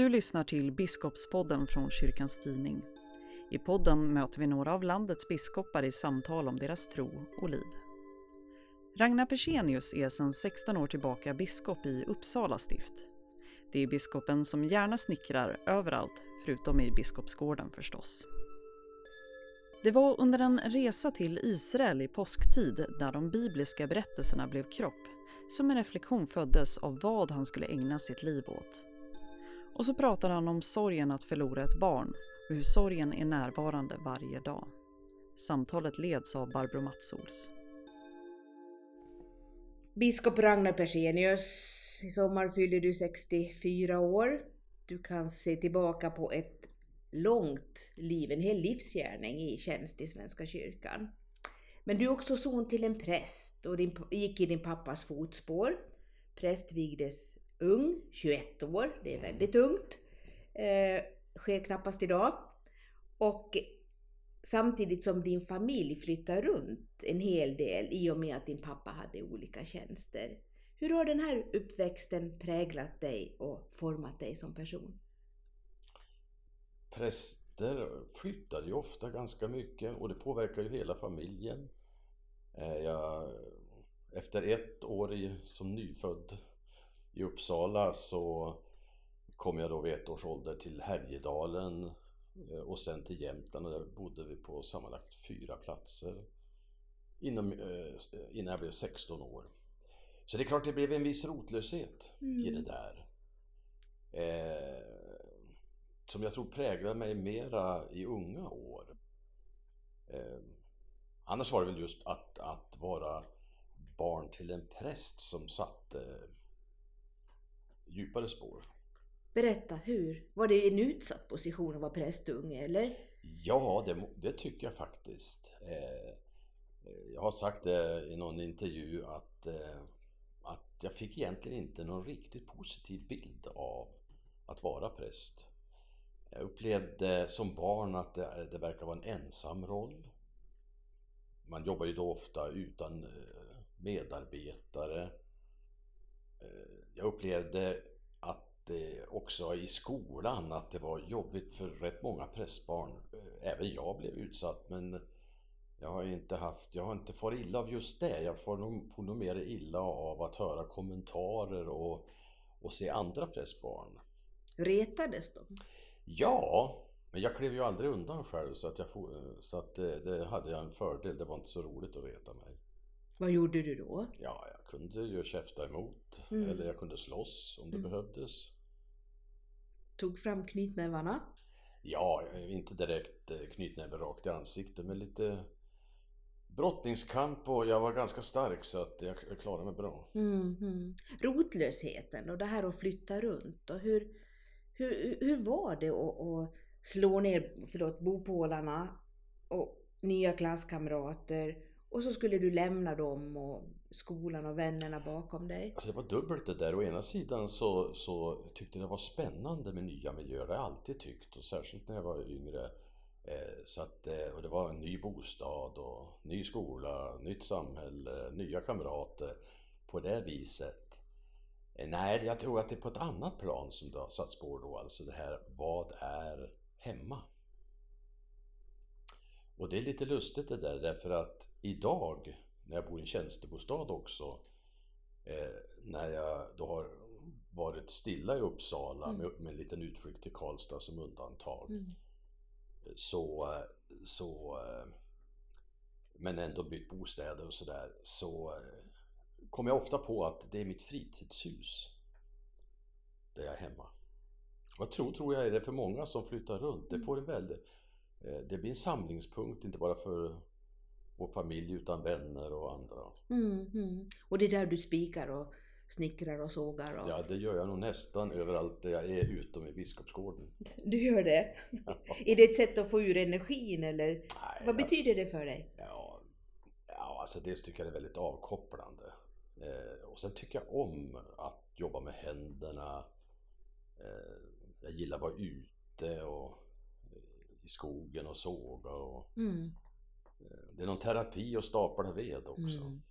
Du lyssnar till Biskopspodden från Kyrkans Tidning. I podden möter vi några av landets biskopar i samtal om deras tro och liv. Ragnar Persenius är sedan 16 år tillbaka biskop i Uppsala stift. Det är biskopen som gärna snickrar överallt, förutom i Biskopsgården förstås. Det var under en resa till Israel i påsktid där de bibliska berättelserna blev kropp som en reflektion föddes av vad han skulle ägna sitt liv åt. Och så pratar han om sorgen att förlora ett barn och hur sorgen är närvarande varje dag. Samtalet leds av Barbro Matsols. Biskop Ragnar Persenius, i sommar fyller du 64 år. Du kan se tillbaka på ett långt liv, en hel livsgärning i tjänst i Svenska kyrkan. Men du är också son till en präst och din, gick i din pappas fotspår. Präst vigdes ung, 21 år, det är väldigt ungt. Eh, sker knappast idag. Och samtidigt som din familj flyttar runt en hel del i och med att din pappa hade olika tjänster. Hur har den här uppväxten präglat dig och format dig som person? Präster flyttar ju ofta ganska mycket och det påverkar ju hela familjen. Eh, jag, efter ett år i, som nyfödd i Uppsala så kom jag då vid ett års ålder till Härjedalen eh, och sen till Jämtland och där bodde vi på sammanlagt fyra platser innan, eh, innan jag blev 16 år. Så det är klart det blev en viss rotlöshet mm. i det där. Eh, som jag tror präglade mig mera i unga år. Eh, annars var det väl just att, att vara barn till en präst som satte djupare spår. Berätta, hur? Var det en utsatt position att vara prästunge, eller? Ja, det, det tycker jag faktiskt. Eh, jag har sagt det i någon intervju att, eh, att jag fick egentligen inte någon riktigt positiv bild av att vara präst. Jag upplevde som barn att det, det verkar vara en ensam roll. Man jobbar ju då ofta utan eh, medarbetare. Jag upplevde att också i skolan att det var jobbigt för rätt många prästbarn. Även jag blev utsatt men jag har inte haft, jag har inte farit illa av just det. Jag får nog, får nog mer illa av att höra kommentarer och, och se andra prästbarn. Retades de? Ja, men jag klev ju aldrig undan själv så att, jag for, så att det, det, hade jag en fördel. Det var inte så roligt att reta mig. Vad gjorde du då? Ja, jag kunde ju käfta emot. Mm. Eller jag kunde slåss om det mm. behövdes. Tog fram knytnävarna? Ja, inte direkt eh, knytnäven rakt i ansiktet men lite brottningskamp och jag var ganska stark så att jag klarade mig bra. Mm, mm. Rotlösheten och det här att flytta runt och hur, hur, hur var det att, att slå ner förlåt, bopålarna och nya klasskamrater och så skulle du lämna dem och skolan och vännerna bakom dig. Alltså det var dubbelt det där. Å ena sidan så, så tyckte jag det var spännande med nya miljöer. Det har jag alltid tyckt och särskilt när jag var yngre. Eh, så att, eh, och det var en ny bostad och ny skola, nytt samhälle, nya kamrater. På det viset. Eh, nej, jag tror att det är på ett annat plan som det har satt spår då. Alltså det här, vad är hemma? Och det är lite lustigt det där därför att idag när jag bor i en tjänstebostad också eh, när jag då har varit stilla i Uppsala mm. med, med en liten utflykt till Karlstad som undantag mm. så, så men ändå bytt bostäder och sådär så kommer jag ofta på att det är mitt fritidshus där jag är hemma. Och jag tror, tror jag är det för många som flyttar runt. Det mm. får en väldigt det blir en samlingspunkt, inte bara för vår familj utan vänner och andra. Mm, mm. Och det är där du spikar och snickrar och sågar? Och... Ja, det gör jag nog nästan överallt där jag är utom i Biskopsgården. Du gör det? är det ett sätt att få ur energin eller Nej, vad jag... betyder det för dig? Ja, ja alltså dels tycker jag det är väldigt avkopplande. Eh, och sen tycker jag om att jobba med händerna. Eh, jag gillar att vara ute och skogen och såga och mm. Eh, det är någon terapi att stapla ved också. Mm.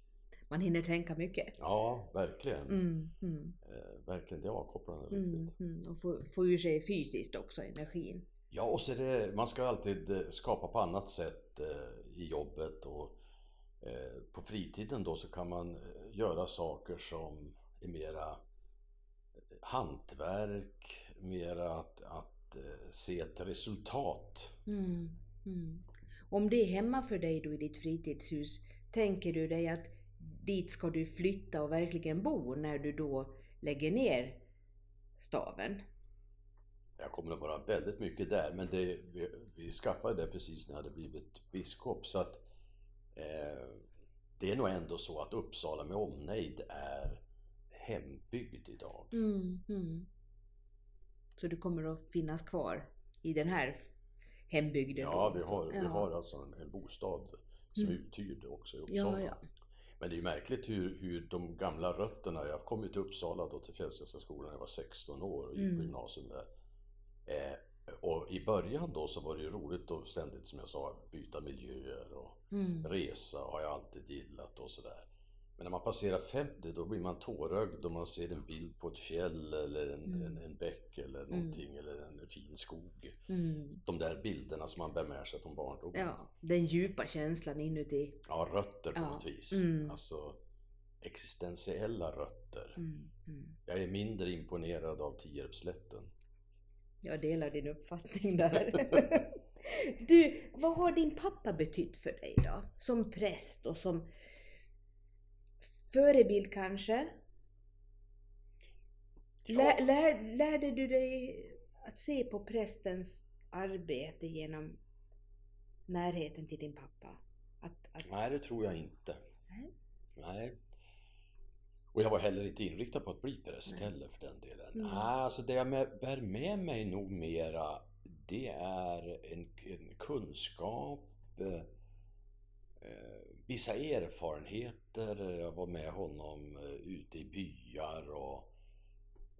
Man hinner tänka mycket. Ja, verkligen. Mm, mm, Eh, verkligen, det är avkopplande mm, riktigt. mm. Och få, få ur sig fysiskt också energin. Ja, och så är det, man ska alltid eh, skapa på annat sätt i jobbet och på fritiden då så kan man göra saker som är mera hantverk, mera att, att eh, se ett resultat. Mm, mm. Om det är hemma för dig då i ditt fritidshus, tänker du dig att dit ska du flytta och verkligen bo när du då lägger ner staven? Jag kommer att vara väldigt mycket där men det, vi, vi skaffade det precis när jag hade blivit biskop så att eh, det är nog ändå så att Uppsala med omnejd är hembygd idag. Mm, mm. Så du kommer att finnas kvar i den här hembygden? Ja, vi har, vi Ja. har alltså en, en bostad som är Mm. uthyrd också i Uppsala. Ja, ja. Men det är märkligt hur, hur de gamla rötterna, jag kom ju till Uppsala då till Fjällstedtskolan när jag var 16 år och gick på Mm. gymnasium där. Eh, och i början då så var det ju roligt att ständigt som jag sa byta miljöer och Mm. resa har jag alltid gillat och sådär. Men när man passerar 50 då blir man tårögd om man ser en bild på ett fjäll eller en, Mm. en, en bäck eller någonting eller en fin skog. Mm. De där bilderna som man bär med sig från barndomen. Ja, den djupa känslan inuti. Ja, rötter på Ja. något vis. Mm. Alltså existentiella rötter. Mm. Mm. Jag är mindre imponerad av Tierpslätten. Jag delar din uppfattning där. du, vad har din pappa betytt för dig då? Som präst och som förebild kanske? Lär, lär, lärde du dig att se på prästens arbete genom närheten till din pappa? Att, att, Nej, det tror jag inte. Nej. Nej. Och jag var heller inte inriktad på att bli präst Nej. heller för den delen. Mm. Alltså det jag med, bär med mig nog mera det är en, en kunskap, eh, eh, vissa erfarenheter. Jag var med honom eh, ute i byar och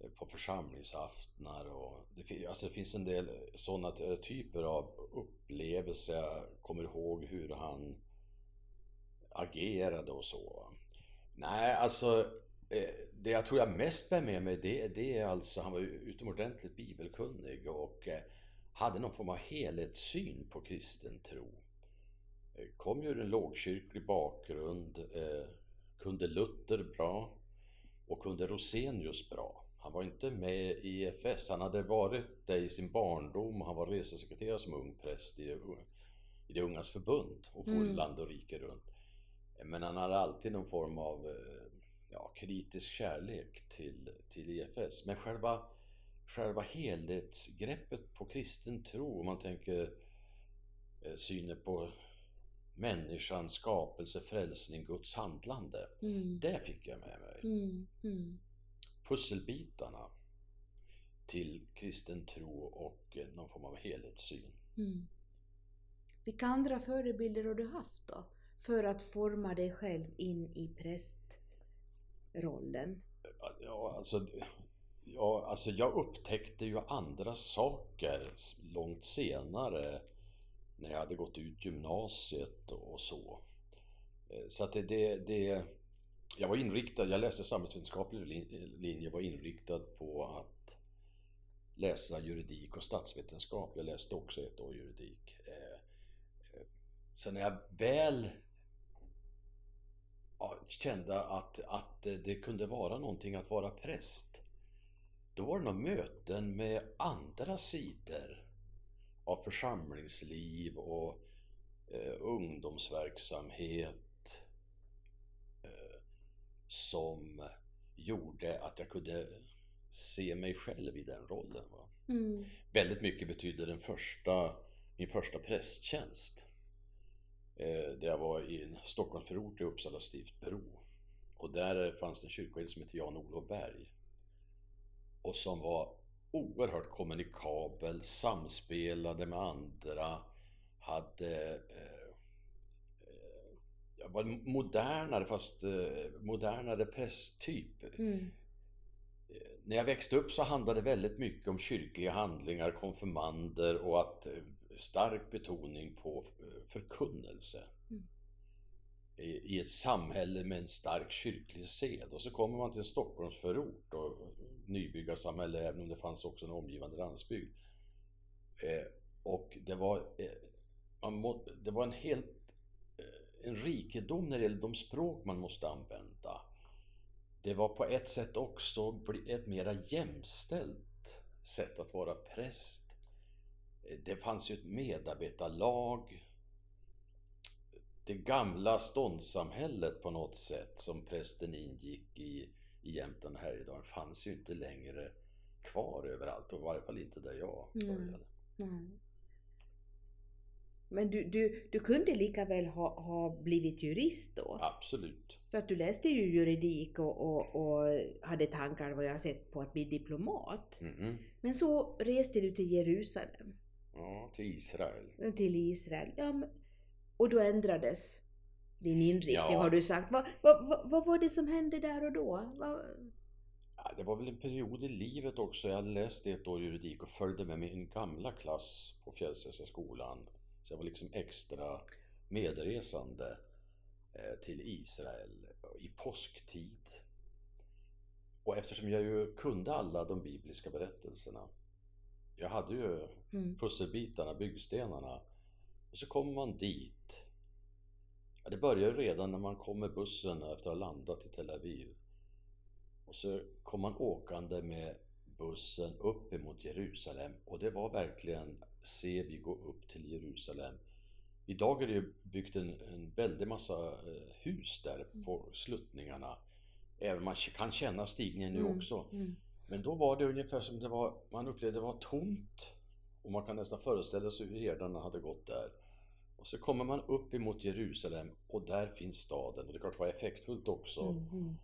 eh, på församlingsaftnar och det, alltså det finns en del sådana typer av upplevelser. Jag kommer ihåg hur han agerade och så. Nej, alltså eh, det jag tror jag mest bär med mig det, det är alltså, han var ju utomordentligt bibelkunnig och hade någon form av helhetssyn på kristen tro. Kom ju ur en lågkyrklig bakgrund, eh, kunde Luther bra och kunde Rosenius bra. Han var inte med i EFS, han hade varit det i sin barndom, han var resesekreterare som ung präst i, i det Ungas förbund och for Mm. land och rike runt. Men han hade alltid någon form av eh, ja, kritisk kärlek till, till EFS. Men själva, själva helhetsgreppet på kristen tro, om man tänker eh, synen på människan, skapelse, frälsning, Guds handlande. mm, Det fick jag med mig. mm, mm, Pusselbitarna till kristen tro och eh, någon form av helhetssyn. mm. Vilka andra förebilder har du haft då? För att forma dig själv in i prästrollen? Ja, alltså, ja, alltså jag upptäckte ju andra saker långt senare när jag hade gått ut gymnasiet och så. Eh, så att det, det, det jag var inriktad, jag läste samhällsvetenskaplig linje, var inriktad på att läsa juridik och statsvetenskap. Jag läste också ett år juridik. Eh, eh, så när jag väl kände att, att det kunde vara någonting att vara präst. Då var det några möten med andra sidor av församlingsliv och eh, ungdomsverksamhet eh, som gjorde att jag kunde se mig själv i den rollen. Mm. Väldigt mycket betydde den första, min första prästtjänst. Eh, där jag var i en Stockholmsförort i Uppsala stiftbro. Och där fanns det en kyrkoherde som hette Jan-Olof Berg. Och som var oerhört kommunikabel, samspelade med andra, hade eh, eh, var modernare fast eh, modernare prästtyp. Mm. När jag växte upp så handlade det väldigt mycket om kyrkliga handlingar, konfirmander och att eh, stark betoning på eh, förkunnelse. Mm. i ett samhälle med en stark kyrklig sed. Och så kommer man till en Stockholmsförort och nybyggarsamhälle, även om det fanns också en omgivande landsbygd. Eh, och det var, eh, man må, det var en helt eh, en rikedom när det gäller de språk man måste använda. Det var på ett sätt också ett mera jämställt sätt att vara präst. Eh, det fanns ju ett medarbetarlag det gamla ståndssamhället på något sätt som prästen ingick i, i Jämtland och Härjedalen fanns ju inte längre kvar överallt och i varje fall inte där jag började. Mm. Men du, du, du kunde lika väl ha, ha blivit jurist då? Absolut. För att du läste ju juridik och, och, och hade tankar vad jag har sett på att bli diplomat. Mm. Men så reste du till Jerusalem. Ja, till Israel. Till Israel. Ja, men och då ändrades din inriktning ja. har du sagt. Vad, vad, vad, vad, var det som hände där och då? Ja, det var väl en period i livet också. Jag hade läst ett år juridik och följde med min gamla klass på Fjällstedtska skolan. Så jag var liksom extra medresande eh, till Israel i påsktid. Och eftersom jag ju kunde alla de bibliska berättelserna. Jag hade ju mm. pusselbitarna, byggstenarna och så kommer man dit. Ja, det börjar redan när man kommer bussen efter att ha landat i Tel Aviv. Och så kom man åkande med bussen upp emot Jerusalem och det var verkligen se vi gå upp till Jerusalem. Idag är det ju byggt en, en väldig massa eh, hus där mm. på sluttningarna. Även man kan känna stigningen nu mm. också. Mm. Men då var det ungefär som det var, man upplevde det var tomt. Och man kan nästan föreställa sig hur herdarna hade gått där. Och så kommer man upp emot Jerusalem och där finns staden. Och det är klart det var effektfullt också. Mm.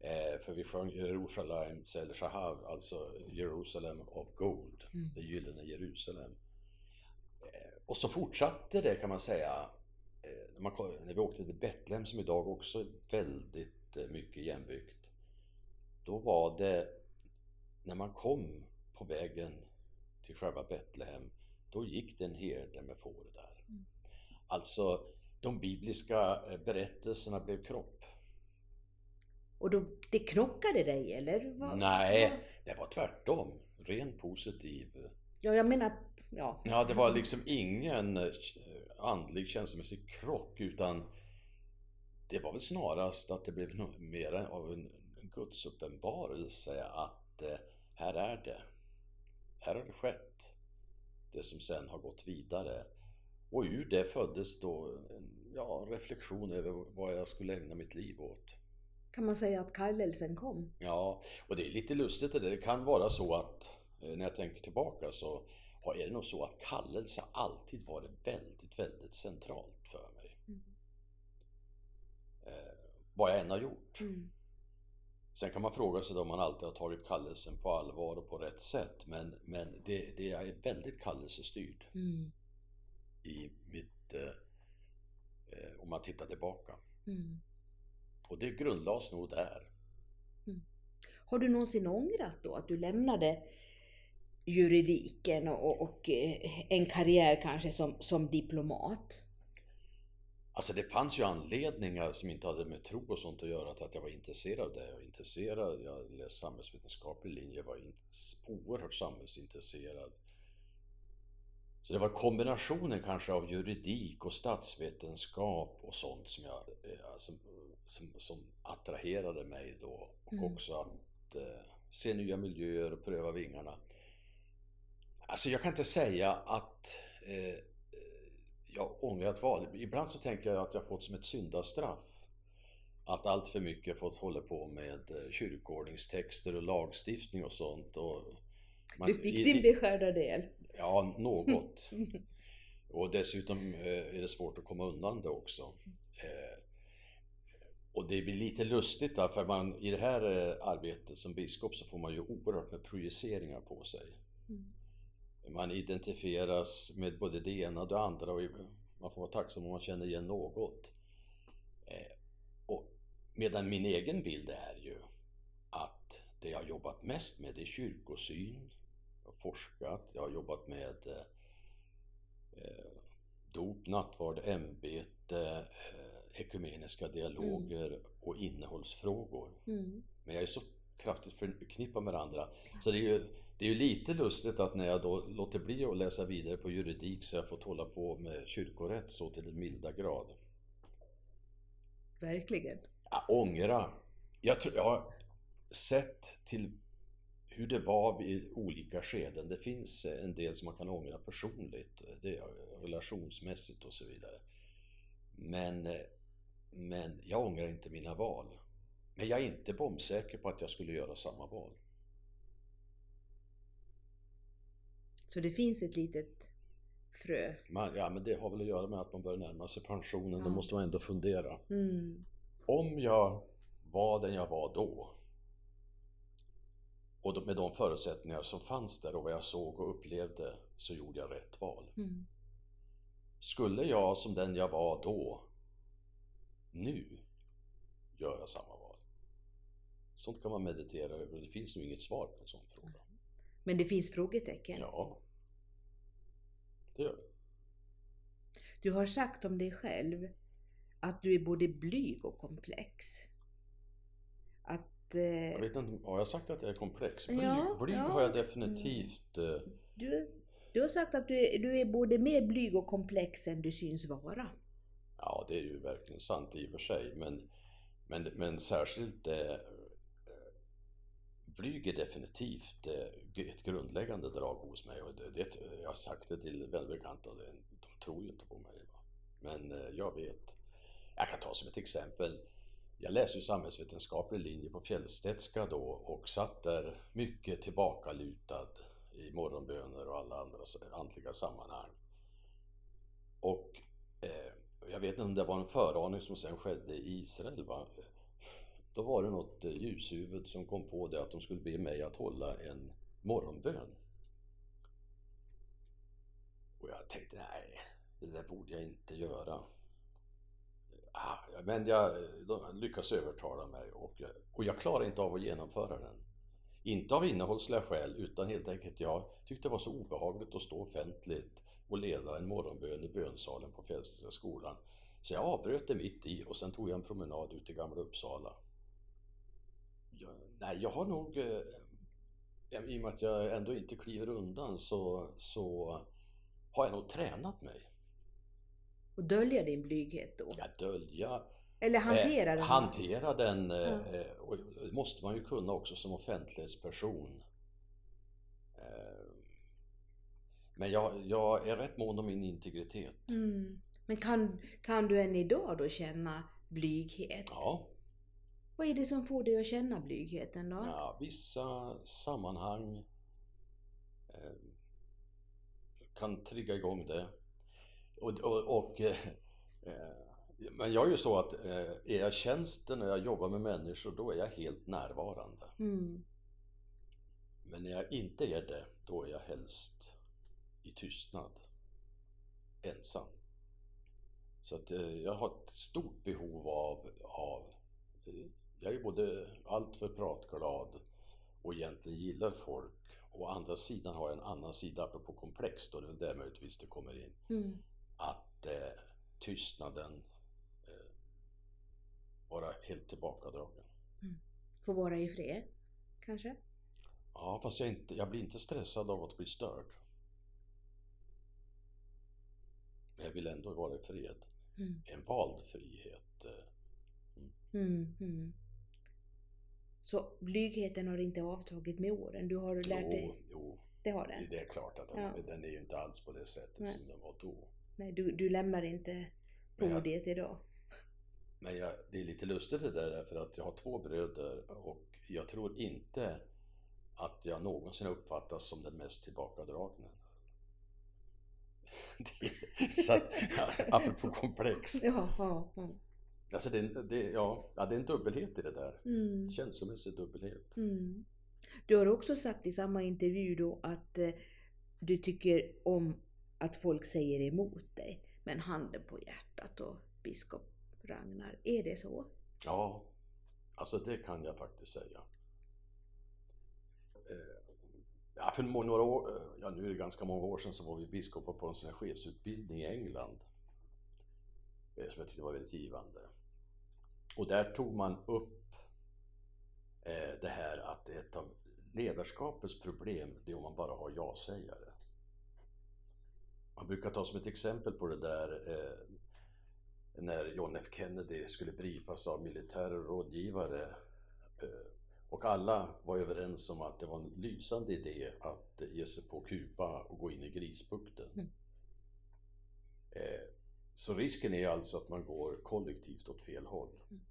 Eh, för vi sjöng Jerusalem Sel Shahav, alltså Jerusalem of Gold, mm. det gyllene Jerusalem. Eh, och så fortsatte det kan man säga, eh, när, man, när vi åkte till Betlehem som idag också är väldigt eh, mycket igenbyggt. Då var det, när man kom på vägen till själva Betlehem, då gick det en herde med får där. Alltså, de bibliska eh, berättelserna blev kropp. Och då, det knockade dig eller? Vad? Nej, det var tvärtom. Ren positiv. Ja, jag menar, ja. Ja, det var liksom ingen eh, andlig känslomässig krock utan det var väl snarast att det blev mer av en gudsuppenbarelse att eh, här är det. Här har det skett. Det som sen har gått vidare. Och ur det föddes då en ja, reflektion över vad jag skulle ägna mitt liv åt. Kan man säga att kallelsen kom? Ja, och det är lite lustigt det. Det kan vara så att eh, när jag tänker tillbaka så är det nog så att kallelse alltid varit väldigt, väldigt centralt för mig. Mm. Eh, vad jag än har gjort. Mm. Sen kan man fråga sig om man alltid har tagit kallelsen på allvar och på rätt sätt. Men, men det, det är väldigt kallelsestyrd. Mm i mitt, eh, om man tittar tillbaka. Mm. Och det grundlades nog där. Mm. Har du någonsin ångrat då att du lämnade juridiken och, och eh, en karriär kanske som, som diplomat? Alltså det fanns ju anledningar som inte hade med tro och sånt att göra till att jag var intresserad av det. Jag var intresserad, jag läste samhällsvetenskaplig linje, jag var oerhört samhällsintresserad. Så det var kombinationen kanske av juridik och statsvetenskap och sånt som, jag, eh, som, som, som attraherade mig då. Och mm. också att eh, se nya miljöer och pröva vingarna. Alltså jag kan inte säga att eh, jag ångrat val. Ibland så tänker jag att jag fått som ett syndastraff. Att allt för mycket fått hålla på med eh, kyrkoordningstexter och lagstiftning och sånt. Och man, du fick din beskärda del. Ja, något. Och dessutom eh, är det svårt att komma undan det också. Eh, och det blir lite lustigt där, för man, i det här eh, arbetet som biskop så får man ju oerhört med projiceringar på sig. Mm. Man identifieras med både det ena och det andra och man får vara tacksam om man känner igen något. Och medan min egen bild är ju att det jag jobbat mest med är kyrkosyn, forskat, jag har jobbat med eh, eh, dop, nattvard, ämbete, eh, ekumeniska dialoger och innehållsfrågor. Mm. Men jag är så kraftigt förknippad med andra. Så det är, ju, det är ju lite lustigt att när jag då låter bli att läsa vidare på juridik så jag fått hålla på med kyrkorätt så till en milda grad. Verkligen. Ja, ångra. Jag, tror, jag har sett till hur det var i olika skeden. Det finns en del som man kan ångra personligt, det är relationsmässigt och så vidare. Men, men jag ångrar inte mina val. Men jag är inte bombsäker på att jag skulle göra samma val. Så det finns ett litet frö. Man, ja, men det har väl att göra med att man börjar närma sig pensionen. Ja. Då måste man ändå fundera. Mm. Om jag var den jag var då och med de förutsättningar som fanns där och vad jag såg och upplevde så gjorde jag rätt val. Mm. Skulle jag som den jag var då nu göra samma val? Sånt kan man meditera över och det finns nog inget svar på en sån fråga. Men det finns frågetecken. Ja, det gör det. Du har sagt om dig själv att du är både blyg och komplex. Att eh, Jag vet inte, har jag sagt att jag är komplex? Blyg, Ja, blyg ja. har jag definitivt eh, du, du har sagt att du är, du är både mer blyg och komplex än du syns vara. Ja, det är ju verkligen sant i och för sig. Men, men, men särskilt eh, blyg är definitivt eh, ett grundläggande drag hos mig. Och det, det, jag har sagt det till välbekanta, de tror ju inte på mig. Va? Men eh, jag vet. Jag kan ta som ett exempel. Jag läste ju samhällsvetenskaplig linje på Fjällstedtska då och satt där mycket tillbakalutad i morgonböner och alla andra andliga sammanhang. Och eh, jag vet inte om det var en föraning som sen skedde i Israel. Va? Då var det något ljushuvud som kom på det att de skulle be mig att hålla en morgonbön. Och jag tänkte, nej, det där borde jag inte göra. Ah, men jag, de lyckas övertala mig och jag, och jag klarar inte av att genomföra den. Inte av innehållsliga skäl utan helt enkelt jag tyckte det var så obehagligt att stå offentligt och leda en morgonbön i bönsalen på Fjällstedtska skolan. Så jag avbröt det mitt i och sen tog jag en promenad ut till Gamla Uppsala. Jag, nej, jag har nog, eh, i och med att jag ändå inte kliver undan så, så har jag nog tränat mig. Och dölja din blyghet då. Jag dölja, Eller hantera eh, den. hantera den, eh, Ja. eh, och det måste man ju kunna också som offentlighetsperson. Eh, Men jag, jag är rätt mån om min integritet. Mm. Men kan, kan du än idag då känna blyghet? Ja, Vad är det som får dig att känna blygheten då? ja, vissa sammanhang eh, kan trigga igång det. Och, och, och, eh, eh, men jag är ju så att eh, är jag tjänsten och jag jobbar med människor då är jag helt närvarande. Mm. Men när jag inte är det, då är jag helst i tystnad. Ensam. Så att eh, jag har ett stort behov av, av eh, jag är både alltför pratglad och egentligen gillar folk. Å andra sidan har jag en annan sida, apropå komplext, och det är väl där möjligtvis det kommer in. Mm. Att eh, tystnaden, eh, vara helt tillbakadragen. Få vara i fred, kanske? Ja, fast jag, inte, jag blir inte stressad av att bli störd. Men jag vill ändå vara i fred. Mm. En vald frihet. eh, Mm. Mm. Så blygheten har inte avtagit med åren? Du har lärt dig? Jo, jo, Det har den? det är klart att den, Ja. den är ju inte alls på det sättet Nej. som den var då. Nej, du, du lämnar inte Men jag- podiet idag? Men jag, det är lite lustigt det där därför att jag har två bröder och jag tror inte att jag någonsin uppfattas som den mest tillbakadragne. Det, så att, ja, apropå komplex. Ja, ja, ja. Alltså det, det, ja, ja, det är en dubbelhet i det där. Mm. Känslomässig dubbelhet. Mm. Du har också sagt i samma intervju då att eh, du tycker om att folk säger emot dig. Men handen på hjärtat och biskop Ragnar, är det så? Ja, alltså det kan jag faktiskt säga. Eh, ja, för några år, eh, ja nu är det ganska många år sedan så var vi biskopar på en sån här chefsutbildning i England. Eh, som jag tyckte var väldigt givande. Och där tog man upp det här att ett av ledarskapets problem, det är om man bara har ja-sägare. Man brukar ta som ett exempel på det där eh, när John F Kennedy skulle briefas av militära rådgivare eh, och alla var överens om att det var en lysande idé att ge sig på Kuba och gå in i Grisbukten. Mm. Eh, så risken är alltså att man går kollektivt åt fel håll. Mm.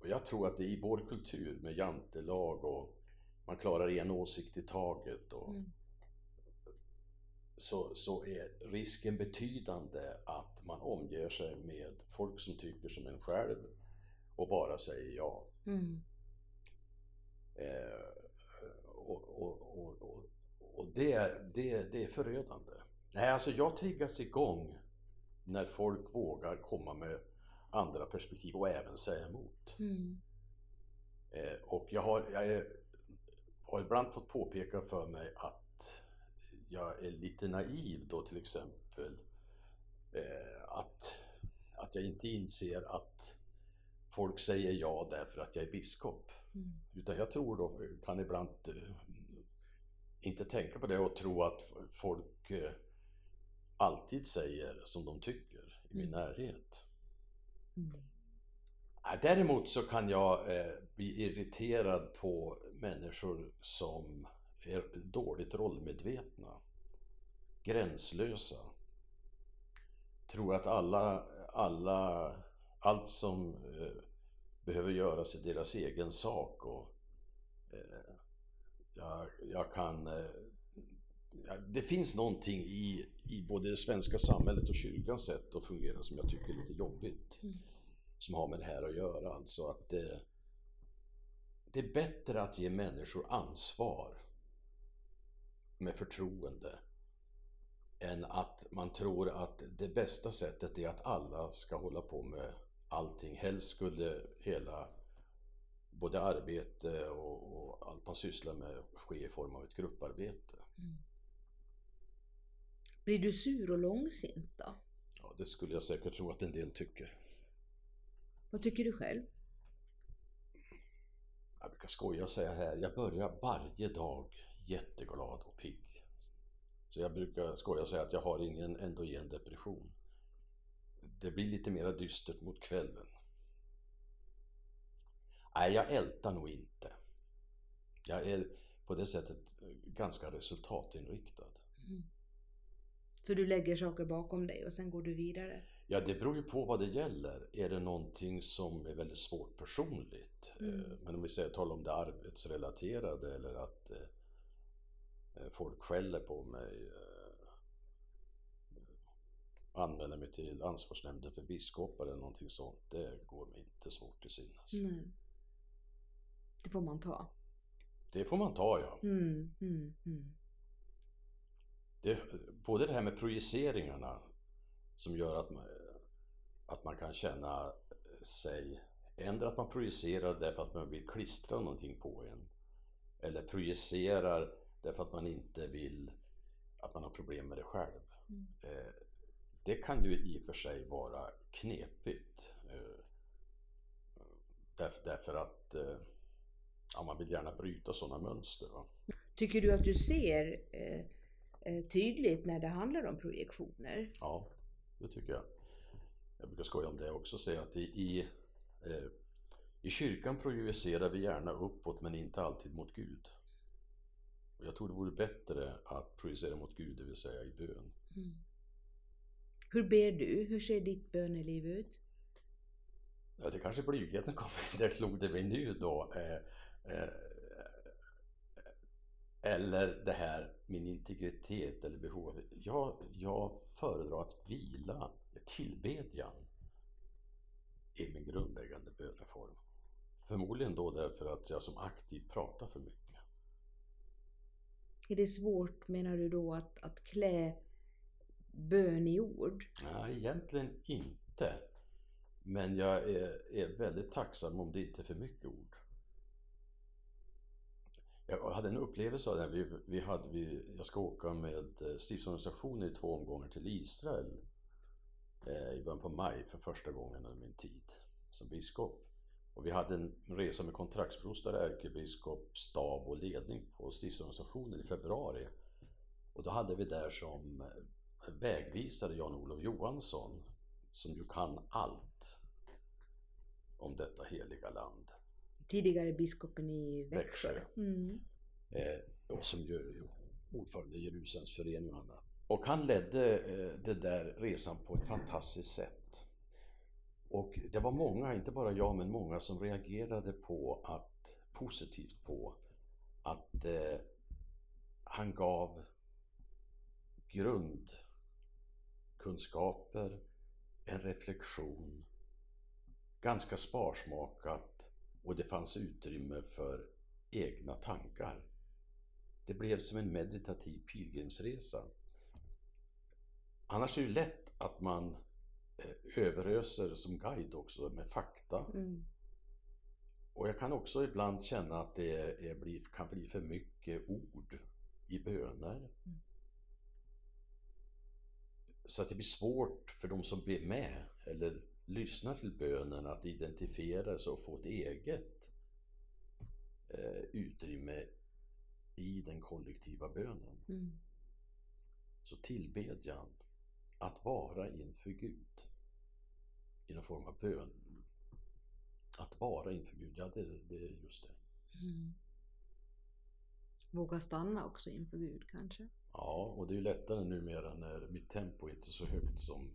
Och jag tror att det i vår kultur med jantelag och man klarar en åsikt i taget och mm. Så, så är risken betydande att man omger sig med folk som tycker som en själv och bara säger ja. Mm. Eh, och, och, och, och, det, det, det är förödande. Nej, alltså jag triggas igång när folk vågar komma med andra perspektiv och även säga emot. Mm. Eh, och jag har, jag är, har ibland fått påpeka för mig att jag är lite naiv då till exempel. Eh, att, att jag inte inser att folk säger ja därför att jag är biskop. Mm. Utan jag tror då, kan ibland eh, inte tänka på det och tro att folk eh, alltid säger som de tycker i min mm. närhet. Mm. Däremot så kan jag eh, bli irriterad på människor som är dåligt rollmedvetna, gränslösa. Tror att alla, alla, allt som eh, behöver göras i deras egen sak och eh, jag, jag, kan eh, det finns någonting i, i både det svenska samhället och kyrkans sätt att fungera som jag tycker är lite jobbigt. Mm. Som har med det här att göra. Alltså att det är bättre att ge människor ansvar med förtroende än att man tror att det bästa sättet är att alla ska hålla på med allting. Helst skulle hela både arbete och, och allt man sysslar med ske i form av ett grupparbete. Mm. Blir du sur och långsint då? Ja, det skulle jag säkert tro att en del tycker. Vad tycker du själv? Jag brukar skoja och säga här, jag börjar varje dag jätteglad och pigg. Så jag brukar skoja och säga att jag har ingen endogen depression. Det blir lite mera dystert mot kvällen. Nej, jag ältar nog inte. Jag är på det sättet ganska resultatinriktad. Mm. Så du lägger saker bakom dig och sen går du vidare? Ja, det beror ju på vad det gäller. Är det någonting som är väldigt svårt personligt? Mm. Eh, men om vi säger, talar om det arbetsrelaterade eller att eh, folk skäller på mig anmäler mig till ansvarsnämnden för biskopar eller någonting sånt. Det går mig inte svårt till sinnes. Nej. Det får man ta. Det får man ta ja. Mm, mm, mm det, både det här med projiceringarna som gör att man, att man kan känna sig, ändra att man projicerar därför att man vill klistra någonting på en. Eller projicerar därför att man inte vill att man har problem med det själv. Mm. Eh, det kan ju i och för sig vara knepigt. Eh, därför, därför att eh, ja, man vill gärna bryta sådana mönster. Va? Tycker du att du ser Eh, tydligt när det handlar om projektioner. Ja, det tycker jag. Jag brukar skoja om det också och säga att i, i, eh, i kyrkan projicerar vi gärna uppåt men inte alltid mot Gud. Och jag tror det vore bättre att projicera mot Gud, det vill säga i bön. Mm. Hur ber du? Hur ser ditt böneliv ut? Ja, det kanske blygheten kommer, det slog det mig nu då. Eh, eh, eller det här, min integritet eller behov. Jag, jag föredrar att vila, tillbedjan är min grundläggande böneform. Förmodligen då därför att jag som aktiv pratar för mycket. Är det svårt, menar du då, att, att klä bön i ord? Nej, egentligen inte. Men jag är, är väldigt tacksam om det inte är för mycket ord. Jag hade en upplevelse av det. Vi, vi hade, vi, jag ska åka med eh, stiftsorganisationen i två omgångar till Israel eh, i början på maj för första gången under min tid som biskop. Och vi hade en resa med kontraktsprostar, ärkebiskop, stab och ledning på stiftsorganisationen i februari. Och då hade vi där som vägvisare Jan-Olof Johansson som ju kan allt om detta heliga land. Tidigare biskopen i Växjö. Växjö. Mm. Eh, och som ju ordförande i Jerusalems förening och annat. Och han ledde eh, den där resan på ett fantastiskt sätt. Och det var många, inte bara jag, men många som reagerade på att, positivt på att eh, han gav grundkunskaper, en reflektion, ganska sparsmakat och det fanns utrymme för egna tankar. Det blev som en meditativ pilgrimsresa. Annars är det ju lätt att man överöser som guide också med fakta. Mm. Och jag kan också ibland känna att det är, blir, kan bli för mycket ord i böner. Mm. Så att det blir svårt för de som blir med eller lyssnar till bönen att identifiera sig och få ett eget eh, utrymme i den kollektiva bönen. Mm. Så tillbedjan, att vara inför Gud i någon form av bön. Att vara inför Gud, ja det, det är just det. Mm. Våga stanna också inför Gud kanske? Ja, och det är ju lättare numera när mitt tempo inte är så högt som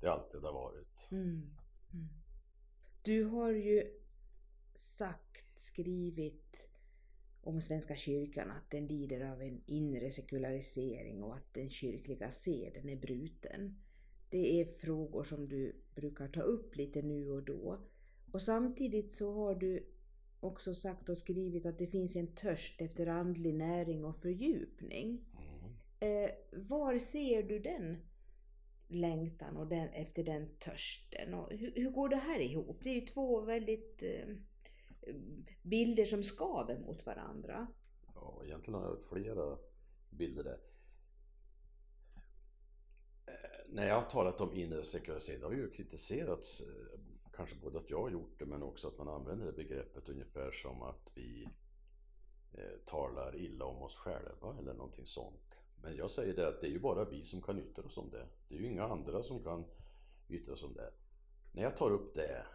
det alltid har varit. Mm. Mm. Du har ju sagt, skrivit om Svenska kyrkan att den lider av en inre sekularisering och att den kyrkliga seden är bruten. Det är frågor som du brukar ta upp lite nu och då. Och samtidigt så har du också sagt och skrivit att det finns en törst efter andlig näring och fördjupning. Mm. Eh, var ser du den längtan och den, efter den törsten? Och hur, hur går det här ihop? Det är ju två väldigt eh, bilder som skaver mot varandra. Ja, egentligen har jag flera bilder där. Eh, när jag har talat om inre sekularisering, det har ju kritiserats, eh, kanske både att jag har gjort det men också att man använder det begreppet ungefär som att vi eh, talar illa om oss själva eller någonting sånt. Men jag säger det att det är ju bara vi som kan yttra oss om det. Det är ju inga andra som kan yttra sig om det. När jag tar upp det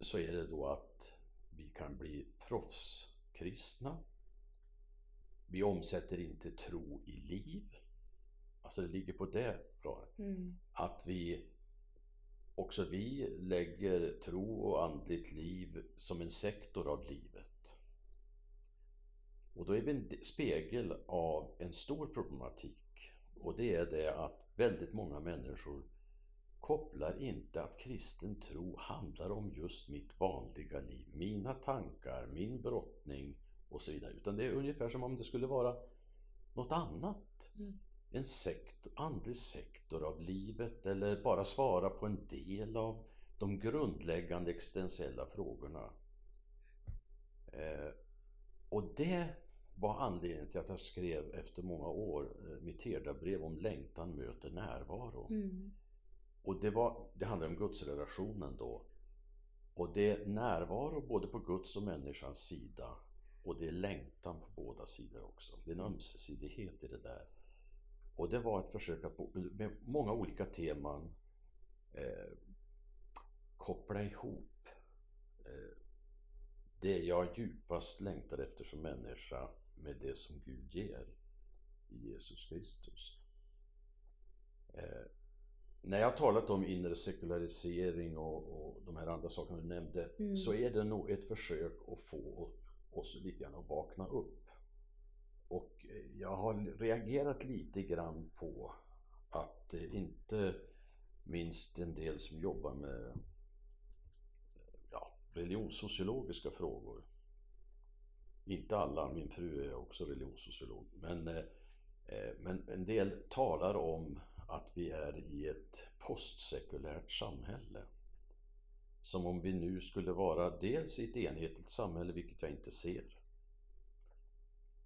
så är det då att vi kan bli proffskristna. Vi omsätter inte tro i liv. Alltså det ligger på det planet. Mm. Att vi också vi lägger tro och andligt liv som en sektor av livet. Och då är vi en spegel av en stor problematik. Och det är det att väldigt många människor kopplar inte att kristen tro handlar om just mitt vanliga liv, mina tankar, min brottning och så vidare. Utan det är ungefär som om det skulle vara något annat. Mm. En sektor, andlig sektor av livet eller bara svara på en del av de grundläggande existentiella frågorna. Eh, och det var anledningen till att jag skrev efter många år eh, mitt herdabrev om längtan möter närvaro. Mm. Och det, var, det handlar om gudsrelationen då. Och det är närvaro både på Guds och människans sida. Och det är längtan på båda sidor också. Det är en ömsesidighet i det där. Och det var ett försök att med många olika teman eh, koppla ihop eh, det jag djupast längtar efter som människa med det som Gud ger i Jesus Kristus. Eh, när jag har talat om inre sekularisering och, och de här andra sakerna du nämnde Mm. så är det nog ett försök att få oss lite grann att vakna upp. Och eh, jag har reagerat lite grann på att eh, inte minst en del som jobbar med ja, religionssociologiska frågor. Inte alla, min fru är också religionssociolog. Men, eh, men en del talar om att vi är i ett postsekulärt samhälle. Som om vi nu skulle vara dels i ett enhetligt samhälle, vilket jag inte ser.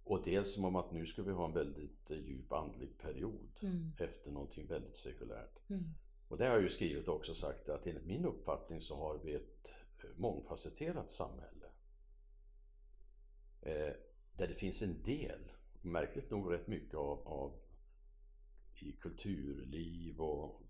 och dels som om att nu ska vi ha en väldigt eh, djup andlig period Mm. efter någonting väldigt sekulärt. Mm. Och det har jag ju skrivit och också sagt att enligt min uppfattning så har vi ett eh, mångfacetterat samhälle. Eh, där det finns en del, märkligt nog rätt mycket av, av i kulturliv och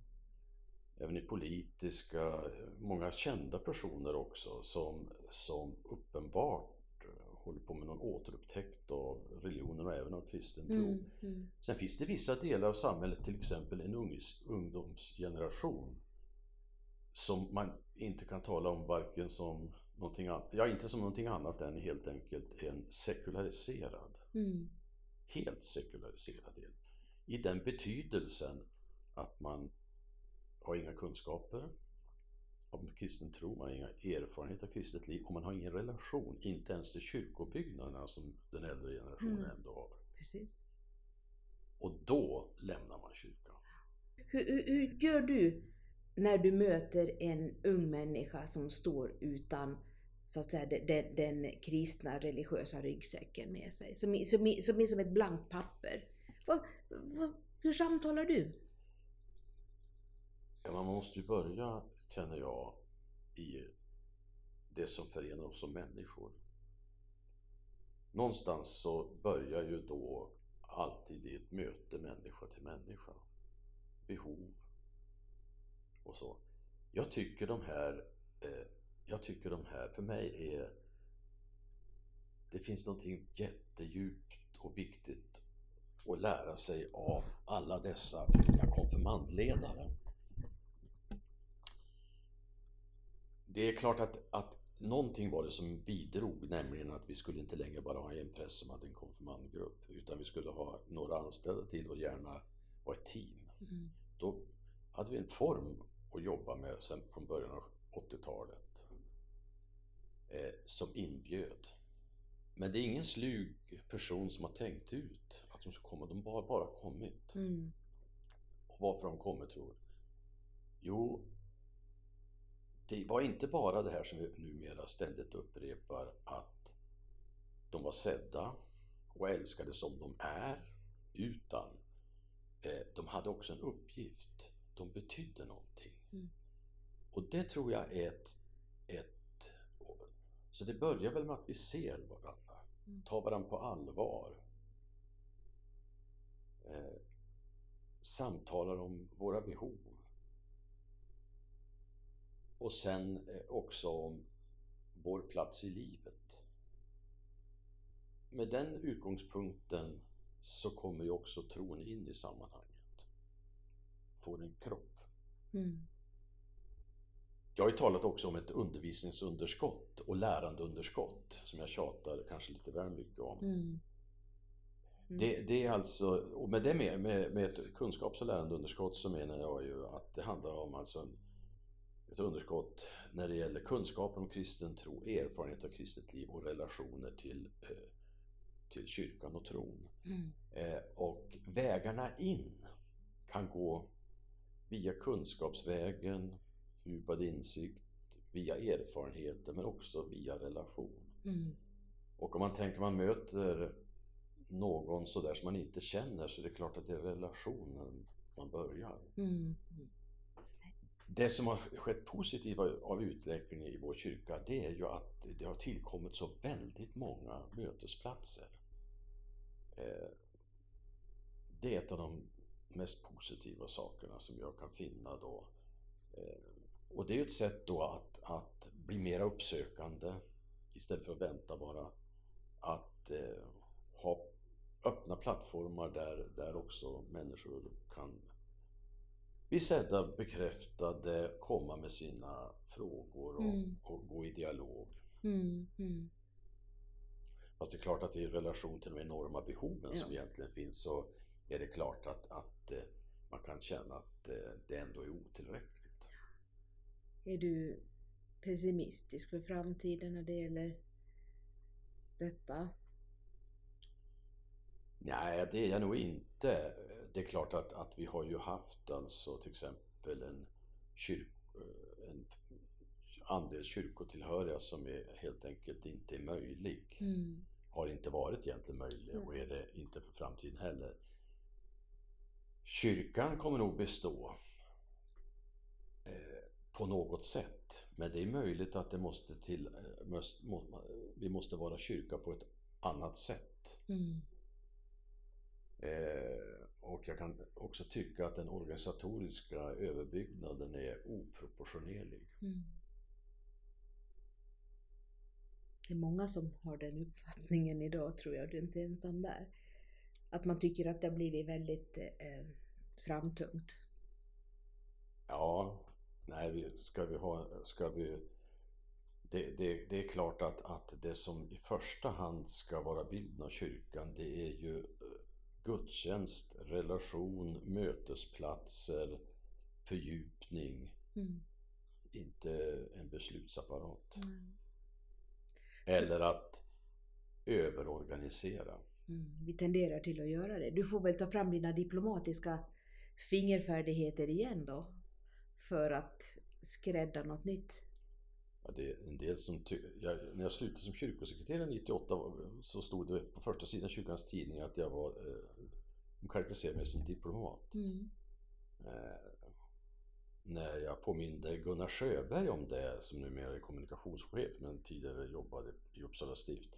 även i politiska, många kända personer också som, som uppenbart eh, håller på med någon återupptäckt av religionen och även av kristen tro. Mm. Mm. Sen finns det vissa delar av samhället, till exempel en ungs, ungdomsgeneration som man inte kan tala om varken som någonting annat, ja inte som någonting annat än helt enkelt en sekulariserad, Mm. helt sekulariserad del. I den betydelsen att man har inga kunskaper om kristen tro, man har inga erfarenheter av kristet liv och man har ingen relation, inte ens till kyrkobyggnaderna som den äldre generationen Mm. ändå har. Precis. Och då lämnar man kyrkan. Hur, hur, hur gör du när du möter en ung människa som står utan så att säga, den, den, kristna religiösa ryggsäcken med sig, som, som, som är som ett blankt papper? Va, va, hur samtalar du? Ja, man måste ju börja, känner jag, i det som förenar oss som människor. Någonstans så börjar ju då alltid i ett möte människa till människa. Behov och så. Jag tycker de här, eh, jag tycker de här, för mig är det finns någonting jättedjupt och viktigt att lära sig av alla dessa unga konfirmandledare. Det är klart att, att någonting var det som bidrog, nämligen att vi skulle inte längre bara ha en präst som hade en konfirmandgrupp, utan vi skulle ha några anställda till och gärna vara ett team. Mm. Då hade vi en form att jobba med sen från början av 80-talet eh, som inbjöd. Men det är ingen slug person som har tänkt ut att de ska komma, de har bara kommit. Mm. Och varför de kommit tror du? Jo, det var inte bara det här som vi numera ständigt upprepar att de var sedda och älskade som de är, utan eh, de hade också en uppgift. De betydde någonting. Mm. Och det tror jag är ett, ett... Så det börjar väl med att vi ser varandra, Mm. tar varandra på allvar. Eh, samtalar om våra behov. Och sen eh, också om vår plats i livet. Med den utgångspunkten så kommer ju också tron in i sammanhanget. Får en kropp. Mm. Jag har ju talat också om ett undervisningsunderskott och lärandeunderskott som jag tjatar kanske lite väl mycket om. Mm. Mm. Det, det är alltså, och med det med, med, med ett kunskaps och lärandeunderskott så menar jag ju att det handlar om alltså en, ett underskott när det gäller kunskap om kristen tro, erfarenhet av kristet liv och relationer till, eh, till kyrkan och tron. Mm. Eh, och vägarna in kan gå via kunskapsvägen, fördjupad insikt, via erfarenheter men också via relation. Mm. Och om man tänker man möter någon sådär som man inte känner så är det klart att det är relationen man börjar. Mm. Det som har skett positivt av utvecklingen i vår kyrka det är ju att det har tillkommit så väldigt många mötesplatser. Eh, Det är ett av de mest positiva sakerna som jag kan finna då. Eh, Och det är ju ett sätt då att, att bli mer uppsökande istället för att vänta bara. Att eh, ha öppna plattformar där, där också människor kan bli sedda, bekräftade, komma med sina frågor och, Mm. och gå i dialog. Mm. Mm. Fast det är klart att i relation till de enorma behoven som Ja. egentligen finns så är det klart att, att eh, man kan känna att eh, det ändå är otillräckligt. Är du pessimistisk för framtiden när det gäller detta? Nej, det är jag nog inte. Det är klart att, att vi har ju haft alltså till exempel en, kyrk, en andel kyrkotillhöriga som är helt enkelt inte är möjlig. Mm. har inte varit egentligen möjlig och är det inte för framtiden heller. Kyrkan kommer nog bestå eh, på något sätt. Men det är möjligt att det måste till, eh, måste, må, vi måste vara kyrka på ett annat sätt. Mm. Eh, och jag kan också tycka att den organisatoriska överbyggnaden är oproportionerlig. Mm. Det är många som har den uppfattningen idag tror jag, du är inte ensam där. Att man tycker att det har blivit väldigt eh, framtungt. Ja, nej, ska vi ha, ska vi... Det, det, det är klart att, att det som i första hand ska vara bilden av kyrkan, det är ju eh, gudstjänst, relation, mötesplatser, fördjupning. Mm. Inte en beslutsapparat. Mm. Eller att överorganisera. Mm. Vi tenderar till att göra det. Du får väl ta fram dina diplomatiska fingerfärdigheter igen då. För att skrädda något nytt. Ja, det är en del som jag, när jag slutade som kyrkosekreterare 98 så stod det på första sidan kyrkans tidning att jag var, eh, de karaktäriserade mig som diplomat. Mm. Eh, när jag påminde Gunnar Sjöberg om det, som numera är kommunikationschef men tidigare jobbade i Uppsala stift,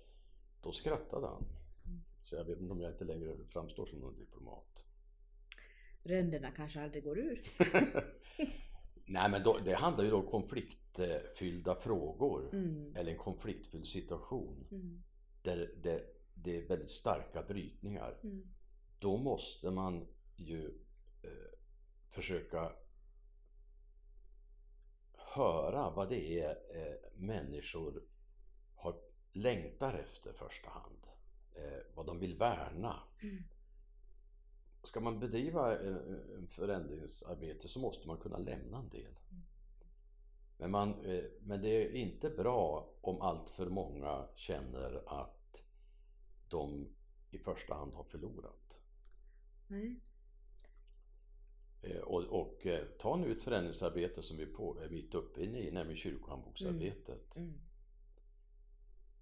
då skrattade han. Mm. Så jag vet inte om jag inte längre framstår som någon diplomat. Ränderna kanske aldrig går ur. Nej men då, det handlar ju då om konfliktfyllda frågor Mm. eller en konfliktfylld situation Mm. där det, det är väldigt starka brytningar. Mm. Då måste man ju eh, försöka höra vad det är eh, människor har, längtar efter första hand. Eh, vad de vill värna. Mm. Ska man bedriva en, förändringsarbete så måste man kunna lämna en del. Men, man, eh, men det är inte bra om allt för många känner att de i första hand har förlorat. Nej. Eh, Och, och eh, ta nu ett förändringsarbete som vi på, är mitt uppe i, nämligen kyrkohandboksarbetet. Mm.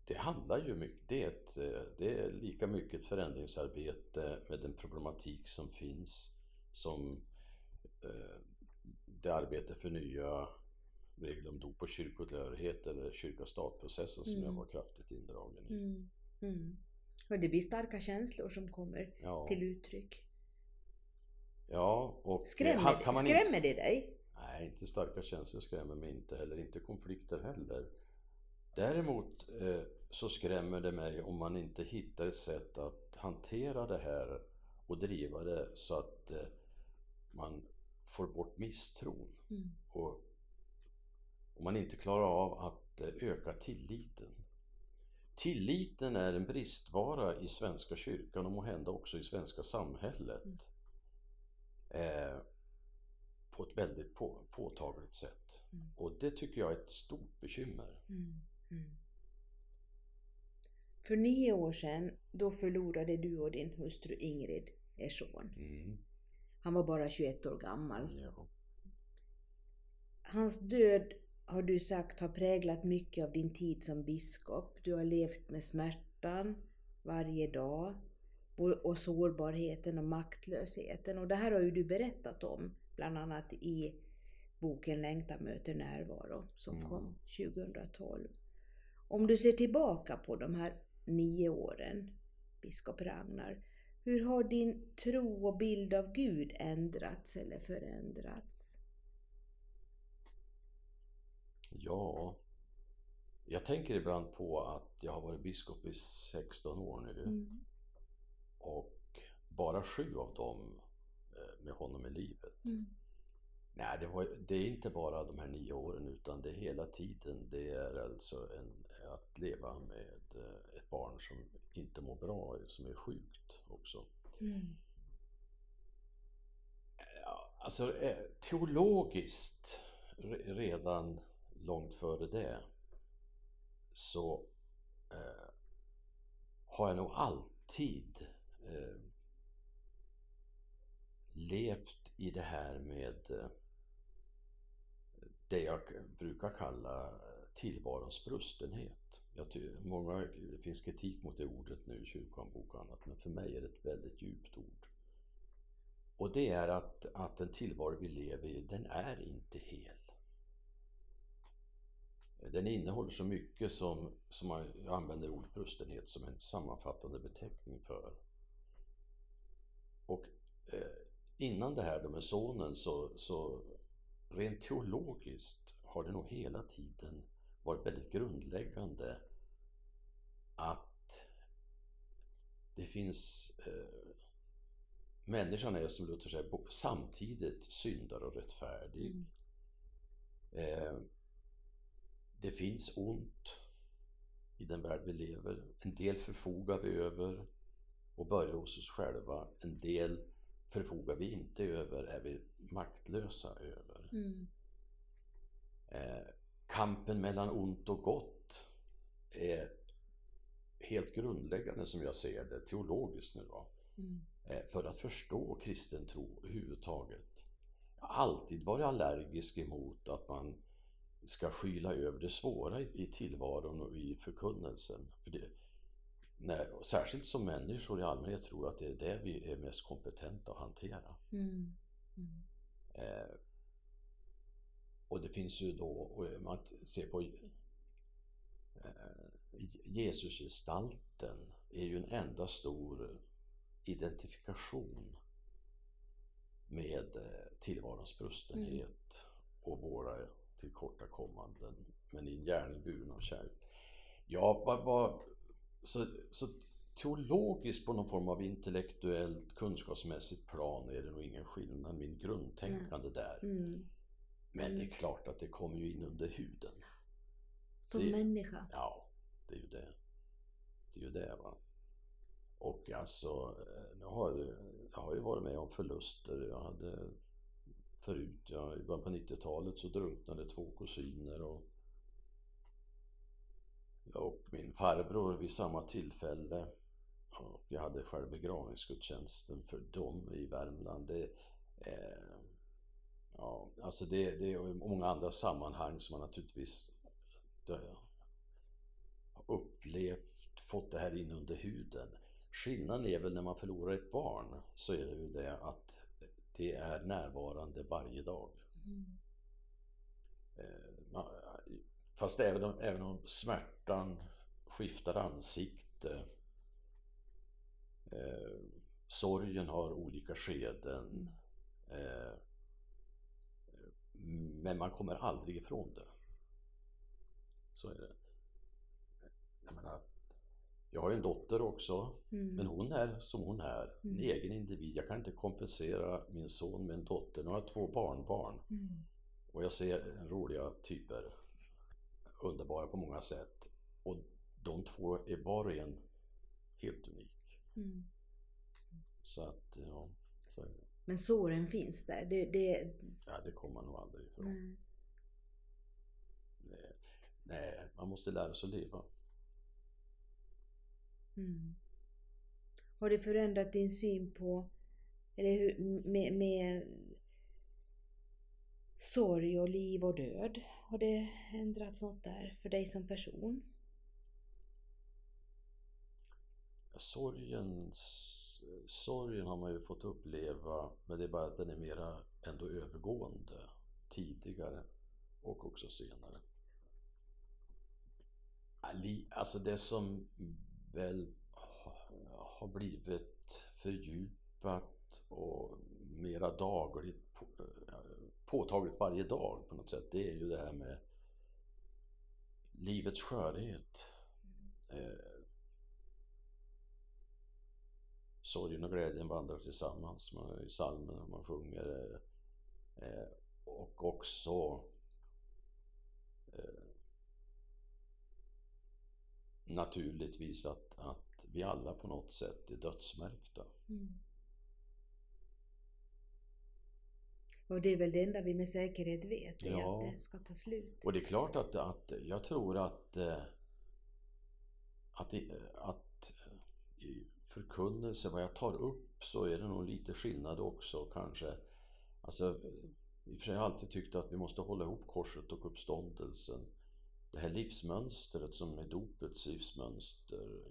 Det handlar ju mycket, det är, ett, det är lika mycket ett förändringsarbete med den problematik som finns som eh, det arbete för nya regler om dop och kyrkotillhörighet eller kyrka-stat-processen som jag Mm. var kraftigt indragen i. Mm. Mm. Och det blir starka känslor som kommer Ja, till uttryck. ja och Skrämmer, han- kan man inte- skrämmer det dig? Nej, inte starka känslor skrämmer mig inte heller, inte konflikter heller. Däremot eh, så skrämmer det mig om man inte hittar ett sätt att hantera det här och driva det så att eh, man får bort misstron. Mm. Och om man inte klarar av att eh, öka tilliten. Tilliten är en bristvara i Svenska kyrkan och måhända också i svenska samhället. Eh, på ett väldigt på, påtagligt sätt. Mm. Och det tycker jag är ett stort bekymmer. Mm. För nio år sedan, då förlorade du och din hustru Ingrid er son. Mm. Han var bara 21 år gammal. Ja. Hans död har du sagt har präglat mycket av din tid som biskop. Du har levt med smärtan varje dag och sårbarheten och maktlösheten. Och det här har ju du berättat om, bland annat i boken Längtan möter närvaro som Mm. kom 2012. Om du ser tillbaka på de här nio åren, biskop Ragnar, hur har din tro och bild av Gud ändrats eller förändrats? ja, jag tänker ibland på att jag har varit biskop i 16 år nu. Mm. Och bara sju av dem eh, med honom i livet. Mm. Nej, det, var, det är inte bara de här nio åren utan det är hela tiden. Det är alltså en, att leva med eh, ett barn som inte mår bra, som är sjukt också. Mm. Alltså eh, teologiskt re- redan långt före det så eh, har jag nog alltid eh, levt i det här med eh, det jag brukar kalla tillvarons brustenhet. jag ty, många, det finns kritik mot det ordet nu, kyrkohandbok och annat, men för mig är det ett väldigt djupt ord. Och det är att, att den tillvaro vi lever i, den är inte hel. Den innehåller så mycket som, som man, jag använder ordet brustenhet som en sammanfattande beteckning för. Och eh, innan det här då med sonen så, så rent teologiskt har det nog hela tiden varit väldigt grundläggande att det finns eh, Människan är som Luther säger samtidigt syndare och rättfärdig. Mm. Eh, det finns ont i den värld vi lever. En del förfogar vi över och börjar hos oss själva. En del förfogar vi inte över, är vi maktlösa över. Mm. Eh, kampen mellan ont och gott är helt grundläggande som jag ser det, teologiskt nu då. Mm. Eh, för att förstå kristen tro överhuvudtaget. Jag har alltid varit allergisk emot att man ska skyla över det svåra i tillvaron och i förkunnelsen. För det, när, särskilt som människor i allmänhet tror att det är det vi är mest kompetenta att hantera. Mm. Mm. Eh, och det finns ju då, om man ser på eh, Jesusgestalten är ju en enda stor identifikation med eh, tillvarons brustenhet mm. och våra tillkortakommanden men i en gärning buren av kärlek. Ja, vad, vad, så, så teologiskt på någon form av intellektuellt kunskapsmässigt plan är det nog ingen skillnad, min grundtänkande mm. där. Mm. Men det är klart att det kommer ju in under huden. Som det, människa? Ja, det är ju det. Det är ju det va. Och alltså, jag eh, har, jag har ju varit med om förluster. Jag hade förut, ja, i början på 90-talet så drunknade två kusiner och jag och min farbror vid samma tillfälle och jag hade själv begravningsgudstjänsten för dem i Värmland. Det, eh, ja, alltså det, det är många andra sammanhang som man naturligtvis har upplevt, fått det här in under huden. Skillnaden är väl när man förlorar ett barn så är det ju det att det är närvarande varje dag. Mm. Eh, fast även om, även om smärtan skiftar ansikte, eh, sorgen har olika skeden, eh, men man kommer aldrig ifrån det. Så är det. Jag menar, jag har ju en dotter också, mm. men hon är som hon är. En mm. egen individ. Jag kan inte kompensera min son med en dotter. Nu har jag två barnbarn. Mm. Och jag ser roliga typer. Underbara på många sätt. Och de två är var och en helt unik. Mm. Så att, ja. Så Men såren finns där? Det, det... Ja, det kommer man nog aldrig ifrån. Nej. Nej. Nej, man måste lära sig att leva. Mm. Har det förändrat din syn på, eller hur, med, med sorg och liv och död? Har det ändrats något där för dig som person? Sorgen, sorgen har man ju fått uppleva, men det är bara att den är mera ändå övergående tidigare och också senare. Alltså det som väl har blivit fördjupat och mera dagligt påtagligt varje dag på något sätt. Det är ju det här med livets skörhet. Eh, sorgen och glädjen vandrar tillsammans man, i psalmen man sjunger. Eh, och också eh, naturligtvis att, att vi alla på något sätt är dödsmärkta. Mm. Och det är väl det enda vi med säkerhet vet, är ja. att det ska ta slut. Och det är klart att, att jag tror att, eh, att, att i förkunnelse, vad jag tar upp, så är det nog lite skillnad också kanske. Alltså, i och för sig har jag alltid tyckt att vi måste hålla ihop korset och uppståndelsen. det här livsmönstret som är dopets livsmönster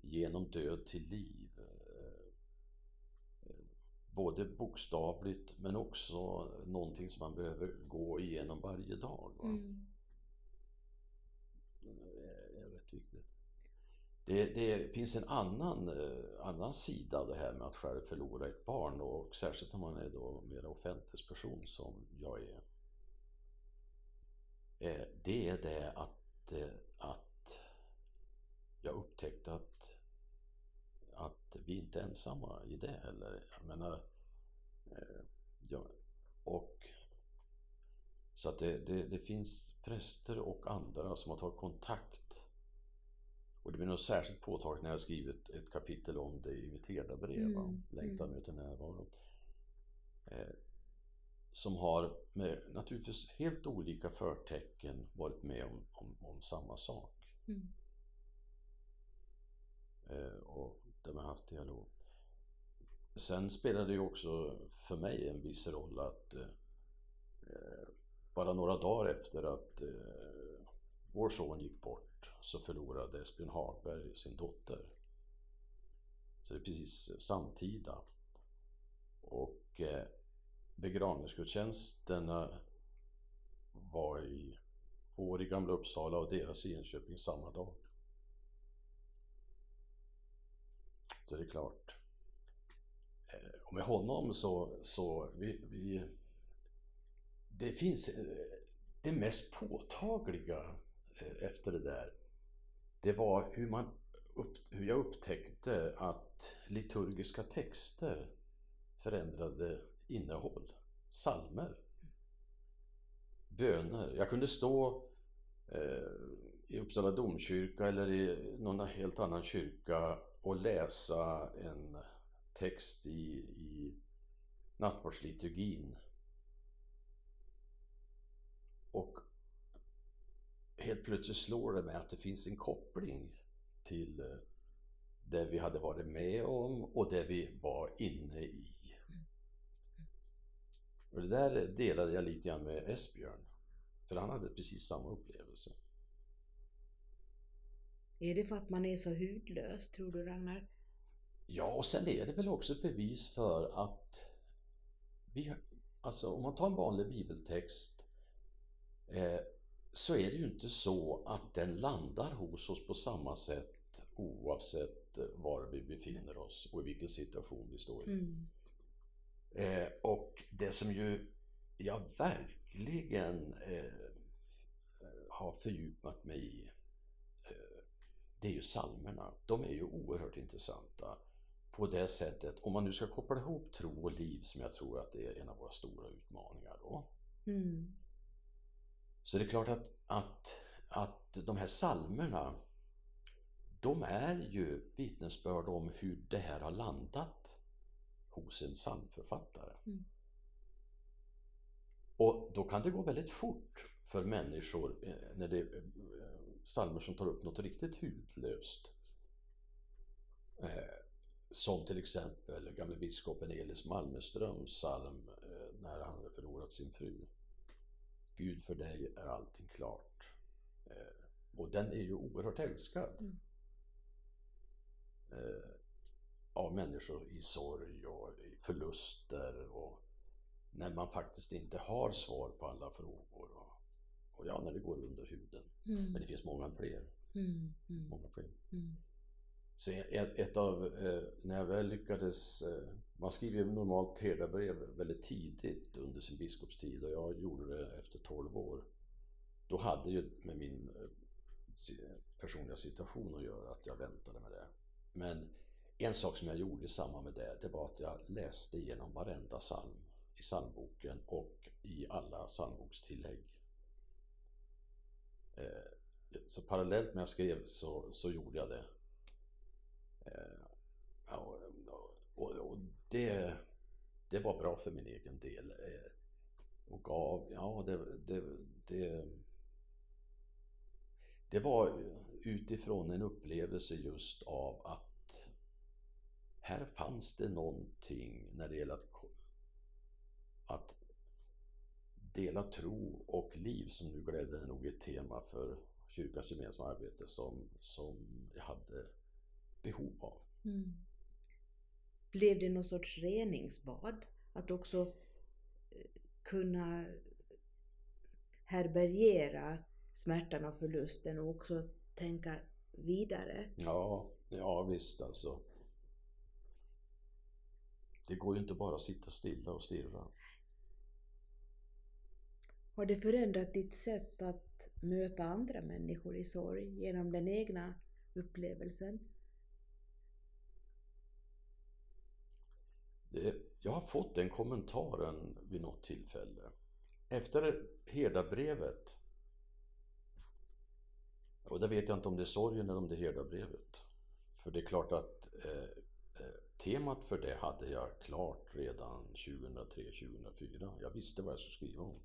genom död till liv. Eh, både bokstavligt men också någonting som man behöver gå igenom varje dag. Mm. Det är rätt viktigt. Det, det, finns en annan, eh, annan sida av det här med att själv förlora ett barn och särskilt om man är då mer person som jag är. Eh, det är det att, eh, att jag upptäckte att, att vi inte är ensamma i det heller. Jag menar, ja, och så att det, det, det finns präster och andra som har tagit kontakt och det blir nog särskilt påtagligt när jag skrivit ett kapitel om det i mitt herdabrev, mm. längtan mm. möter närvaro. Eh, som har med naturligtvis helt olika förtecken varit med om, om, om samma sak. Mm. Eh, och där man haft dialog. Sen spelar det ju också för mig en viss roll att eh, eh bara några dagar efter att eh, vår son gick bort så förlorade Esbjörn Hagberg sin dotter. Så det är precis eh, samtida. Och eh, begravningsgudstjänsterna var i vår i Gamla Uppsala och deras i Enköping samma dag. Så det är klart. Eh, och med honom så, så vi, vi det finns eh, det mest påtagliga Eh, efter det där det var hur, man upp, hur jag upptäckte att liturgiska texter förändrade innehåll. Salmer. Böner. Jag kunde stå eh, i Uppsala domkyrka eller i någon helt annan kyrka och läsa en text i, i nattvardsliturgin. Och helt plötsligt slår det mig att det finns en koppling till eh, det vi hade varit med om och det vi var inne i. Och det där delade jag lite grann med Esbjörn. För han hade precis samma upplevelse. Är det för att man är så hudlös, tror du Ragnar? Ja, och sen är det väl också ett bevis för att vi, alltså om man tar en vanlig bibeltext eh, så är det ju inte så att den landar hos oss på samma sätt oavsett var vi befinner oss och i vilken situation vi står i. Mm. Eh, och det som ju jag verkligen eh, har fördjupat mig i eh, det är ju psalmerna. De är ju oerhört intressanta på det sättet, om man nu ska koppla ihop tro och liv som jag tror att det är en av våra stora utmaningar då. Mm. Så det är klart att, att, att de här salmerna de är ju vittnesbörd om hur det här har landat hos en psalmförfattare. Mm. Och då kan det gå väldigt fort för människor eh, när det är eh, psalmer som tar upp något riktigt hudlöst. Eh, som till exempel gamle biskopen Elis Malmeströms psalm när han förlorat sin fru. Gud för dig är allting klart. Eh, och den är ju oerhört älskad. Mm. Eh, av människor i sorg och i förluster och när man faktiskt inte har svar på alla frågor. Och, och ja, när det går under huden. Mm. Men det finns många fler. Mm. mm. Många fler. Så ett, ett av, eh, när jag väl lyckades eh, man skriver ju normalt herdabrev väldigt tidigt under sin biskopstid och jag gjorde det efter 12 år. Då hade ju med min eh, personliga situation att göra att jag väntade med det. Men en sak som jag gjorde i samband med det, det var att jag läste igenom varenda psalm i psalmboken och i alla psalmbokstillägg. Eh, så parallellt med att jag skrev så, så gjorde jag det. Eh, och, och det, det var bra för min egen del. Eh, och gav, ja det, det, det, det var utifrån en upplevelse just av att här fanns det någonting när det gäller att, att dela tro och liv som nu glädjande nog är ett tema för kyrkans gemensamma arbete som, som jag hade behov av. Mm. Blev det någon sorts reningsbad? Att också eh, kunna härbärgera smärtan och förlusten och också tänka vidare? Ja, ja visst alltså. Det går ju inte bara att sitta stilla och stirra. Har det förändrat ditt sätt att möta andra människor i sorg genom den egna upplevelsen? Det, jag har fått den kommentaren vid något tillfälle. Efter herdabrevet, och det vet jag inte om det är sorgen eller om det är herdabrevet. För det är klart att eh, eh, temat för det hade jag klart redan 2003-2004. Jag visste vad jag skulle skriva om.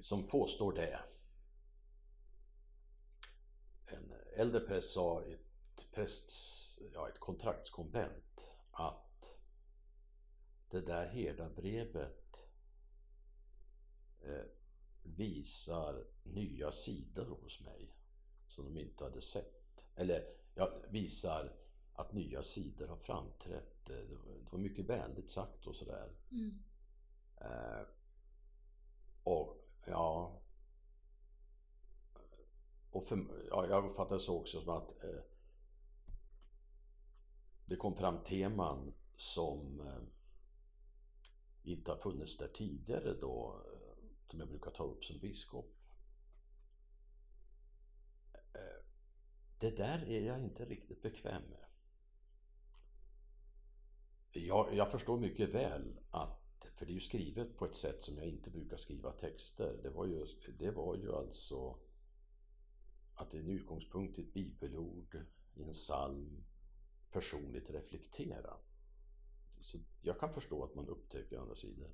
Som påstår det. En äldre präst sa i ett, prästs, ja, ett kontraktskonvent att det där herdabrevet eh, visar nya sidor hos mig som de inte hade sett. Eller ja, visar att nya sidor har framträtt. Det var mycket vänligt sagt och sådär. Mm. Eh, och ja... Och för, ja, jag uppfattar det så också som att eh, det kom fram teman som eh, inte har funnits där tidigare då, eh, som jag brukar ta upp som biskop. Eh, det där är jag inte riktigt bekväm med. Jag, jag förstår mycket väl att, för det är ju skrivet på ett sätt som jag inte brukar skriva texter. Det var ju, det var ju alltså att det är en utgångspunkt i ett bibelord, i en psalm, personligt reflektera. Så jag kan förstå att man upptäcker andra sidor.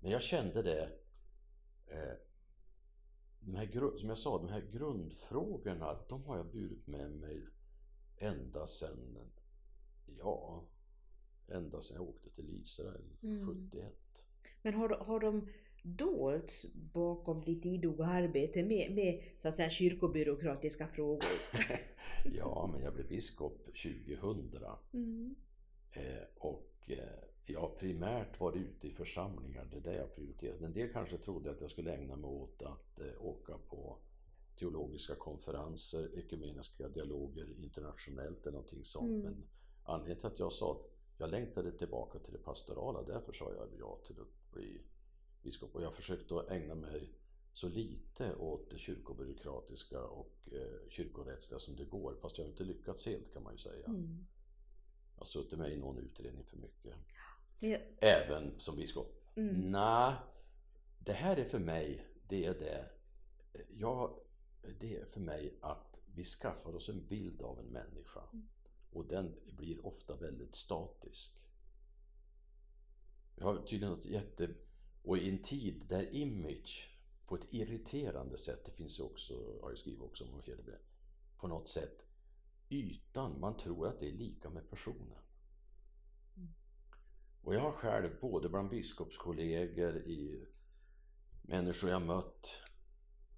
Men jag kände det, eh, de här, som jag sa, de här grundfrågorna, de har jag burit med mig ända sedan, ja, ända sedan jag åkte till Israel mm. 71. Men har, har de dolts bakom ditt idoga arbete med, med så att säga, kyrkobyråkratiska frågor? ja, men jag blev biskop 2000. Mm. Eh, och eh, jag har primärt varit ute i församlingar, det är det jag prioriterat. En del kanske trodde att jag skulle ägna mig åt att eh, åka på teologiska konferenser, ekumeniska dialoger internationellt eller någonting sånt. Mm. Men anledningen till att jag sa att jag längtade tillbaka till det pastorala, därför sa jag ja till att bli biskop. Och jag försökte att ägna mig så lite åt det kyrkobyråkratiska och eh, kyrkorättsliga som det går. Fast jag har inte lyckats helt kan man ju säga. Mm. Jag har suttit med i någon utredning för mycket. Ja. Även som biskop. Mm. Nej, det här är för mig, det är det. Jag, det är för mig att vi skaffar oss en bild av en människa. Mm. Och den blir ofta väldigt statisk. Jag har tydligen något jätte och i en tid där image på ett irriterande sätt, det finns ju också, har jag skrivit också om Hedebred, på något sätt ytan, man tror att det är lika med personen. Mm. Och jag har själv, både bland biskopskollegor, i människor jag mött,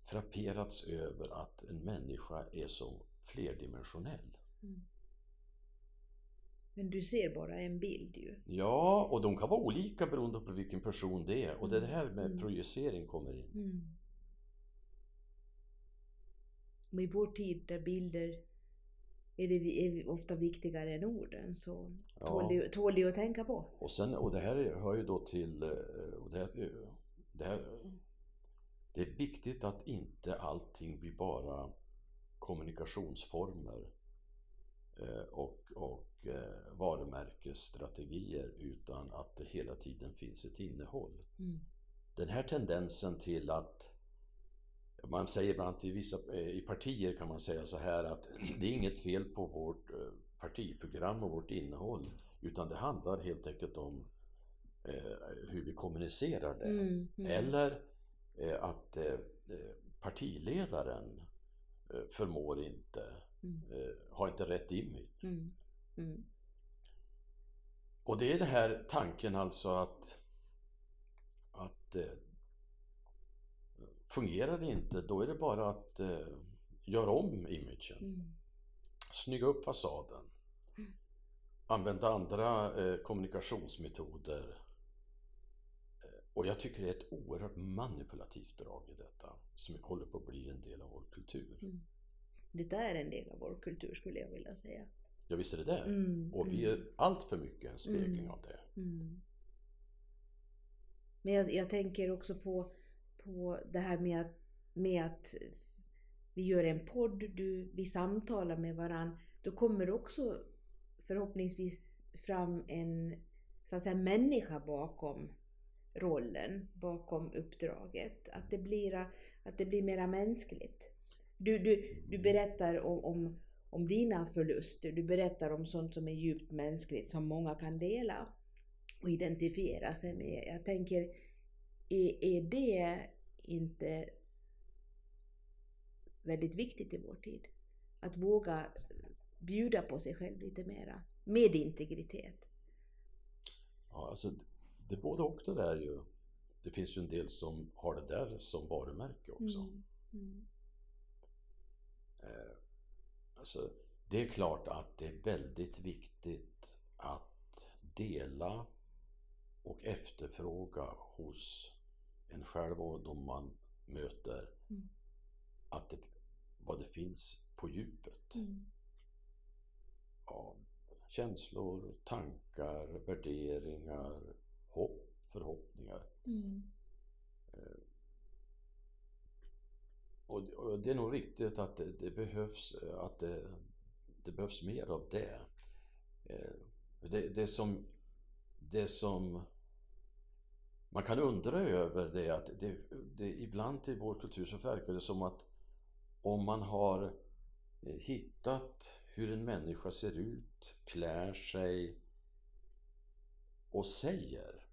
frapperats över att en människa är så flerdimensionell. Mm. Men du ser bara en bild ju. Ja, och de kan vara olika beroende på vilken person det är. Och det mm. här med mm. projicering kommer in. Mm. Och i vår tid där bilder är, det, är ofta viktigare än orden så ja. tål, det, tål det att tänka på. Och, sen, och det här hör ju då till... Eh, och det, här, det, här, det är viktigt att inte allting blir bara kommunikationsformer eh, och, och Eh, varumärkesstrategier utan att det hela tiden finns ett innehåll. Mm. Den här tendensen till att man säger ibland i vissa eh, i partier kan man säga så här att det är inget fel på vårt eh, partiprogram och vårt innehåll utan det handlar helt enkelt om hur vi kommunicerar det. Mm, mm. Eller att partiledaren förmår inte, mm. har inte rätt image. Mm. Och det är den här tanken alltså att eh, fungerar det inte, då är det bara att eh, göra om imagen. Mm. Snygga upp fasaden. Mm. Använda andra eh, kommunikationsmetoder. Eh, och jag tycker det är ett oerhört manipulativt drag i detta som håller på att bli en del av vår kultur. Mm. Det är en del av vår kultur skulle jag vilja säga. Ja visst är det det. Mm, Och vi är allt för mycket en spegling Mm. av det. Mm. Men jag, jag tänker också på, på det här med att, med att vi gör en podd, du, vi samtalar med varann. Då kommer det också förhoppningsvis fram en så att säga, människa bakom rollen, bakom uppdraget. Att det blir, att det blir mera mänskligt. Du, du, du berättar om, om, om dina förluster, du berättar om sånt som är djupt mänskligt som många kan dela och identifiera sig med. Jag tänker, är, är det inte väldigt viktigt i vår tid? Att våga bjuda på sig själv lite mera, med integritet. Ja, alltså, det är både och det där ju. Det finns ju en del som har det där som varumärke också. Mm. Mm. Eh, alltså, det är klart att det är väldigt viktigt att dela och efterfråga hos en själv och de man möter Mm. att det, vad det finns på djupet Mm. av känslor, tankar, värderingar, hopp, förhoppningar. Mm. Och, och det är nog riktigt att det, det behövs att det, det behövs mer av det. Eh, det, det som det som man kan undra över det är att det, det, ibland i vår kultur så verkar det som att om man har eh, hittat hur en människa ser ut, klär sig och säger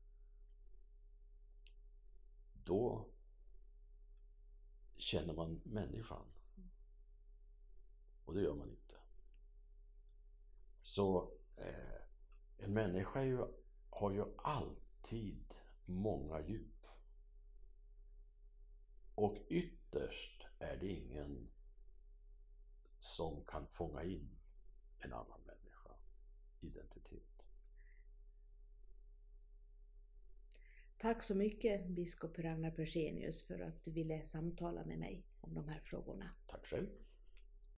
då känner man människan. Och det gör man inte. Så eh, en människa ju, har ju alltid många djup. Och ytterst är det ingen som kan fånga in en annan människa identitet. Tack så mycket biskop Ragnar Persenius för att du ville samtala med mig om de här frågorna. Tack själv.